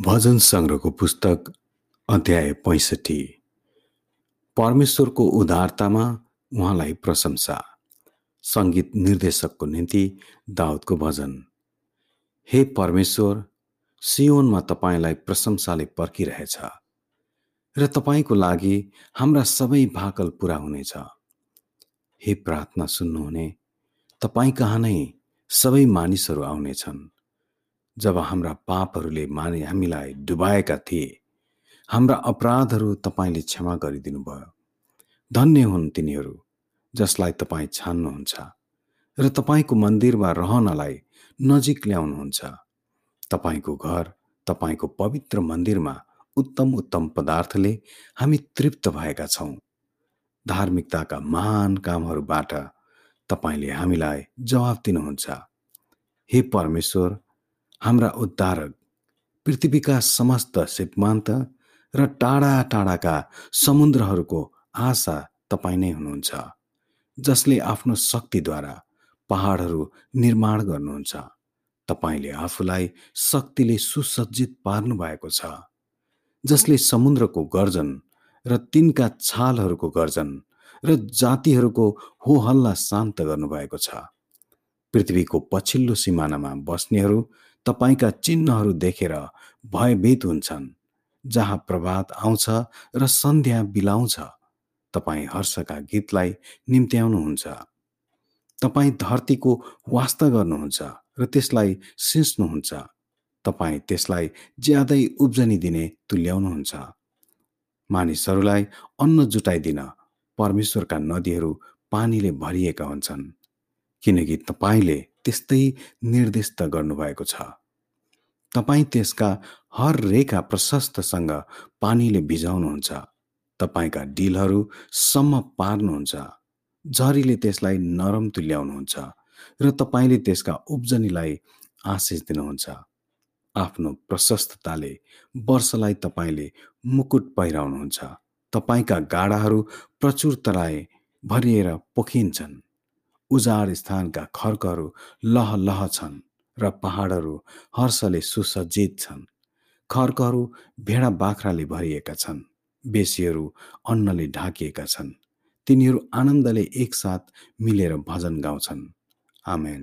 भजन सङ्ग्रहको पुस्तक अध्याय पैँसठी। परमेश्वरको उदारतामा उहाँलाई प्रशंसा। सङ्गीत निर्देशकको निम्ति दाउदको भजन। हे परमेश्वर सियोनमा तपाईँलाई प्रशंसाले पर्खिरहेछ र तपाईँको लागि हाम्रा सबै भाकल पुरा हुनेछ। हे प्रार्थना सुन्नुहुने तपाईँ कहाँ नै सबै मानिसहरू आउनेछन्। जब हाम्रा पापहरूले माने हामीलाई डुबाएका थिए हाम्रा अपराधहरू तपाईँले क्षमा गरिदिनु भयो धन्य हुन् तिनीहरू जसलाई तपाईँ छान्नुहुन्छ र तपाईँको मन्दिरमा रहनलाई नजिक ल्याउनुहुन्छ। तपाईँको घर तपाईँको पवित्र मन्दिरमा उत्तम उत्तम पदार्थले हामी तृप्त भएका छौँ। धार्मिकताका महान कामहरूबाट तपाईँले हामीलाई जवाब दिनुहुन्छ। हे परमेश्वर हाम्रा उद्धारक पृथ्वीका समस्त सिपमान्त र टाढा टाढाका समुद्रहरूको आशा तपाईँ नै हुनुहुन्छ जसले आफ्नो शक्तिद्वारा पहाडहरू निर्माण गर्नुहुन्छ। तपाईँले आफूलाई शक्तिले सुसज्जित पार्नु भएको छ जसले समुद्रको गर्जन र तिनका छालहरूको गर्जन र जातिहरूको हो हल्ला शान्त गर्नुभएको छ। पृथ्वीको पछिल्लो सिमानामा बस्नेहरू तपाईँका चिन्हहरू देखेर भयभीत हुन्छन् जहाँ प्रभात आउँछ र सन्ध्या बिलाउँछ। तपाईँ हर्षका गीतलाई निम्त्याउनुहुन्छ। तपाईँ धरतीको वास्ता गर्नुहुन्छ र त्यसलाई सिस्नुहुन्छ तपाईँ त्यसलाई ज्यादै उब्जनी दिने तुल्याउनुहुन्छ। मानिसहरूलाई अन्न जुटाइदिन परमेश्वरका नदीहरू पानीले भरिएका हुन्छन्। किनकि तपाईँले त्यस्तै निर्दिष्ट गर्नुभएको छ। तपाईँ त्यसका हर रेखा प्रशस्तसँग पानीले भिजाउनुहुन्छ। तपाईँका डिलहरू सम्म पार्नुहुन्छ। झरीले त्यसलाई नरम तुल्याउनुहुन्छ र तपाईँले त्यसका उब्जनीलाई आशिष दिनुहुन्छ। आफ्नो प्रशस्तताले वर्षलाई तपाईँले मुकुट पहिराउनुहुन्छ। तपाईँका गाडाहरू प्रचुर तराए भरिएर पोखिन्छन्। उजाड स्थानका खर्कहरू लह लह छन् र पहाडहरू हर्षले सुसज्जित छन्। खर्कहरू भेडा बाख्राले भरिएका छन् बेसीहरू अन्नले ढाकिएका छन्। तिनीहरू आनन्दले एकसाथ मिलेर भजन गाउँछन्। आमेन।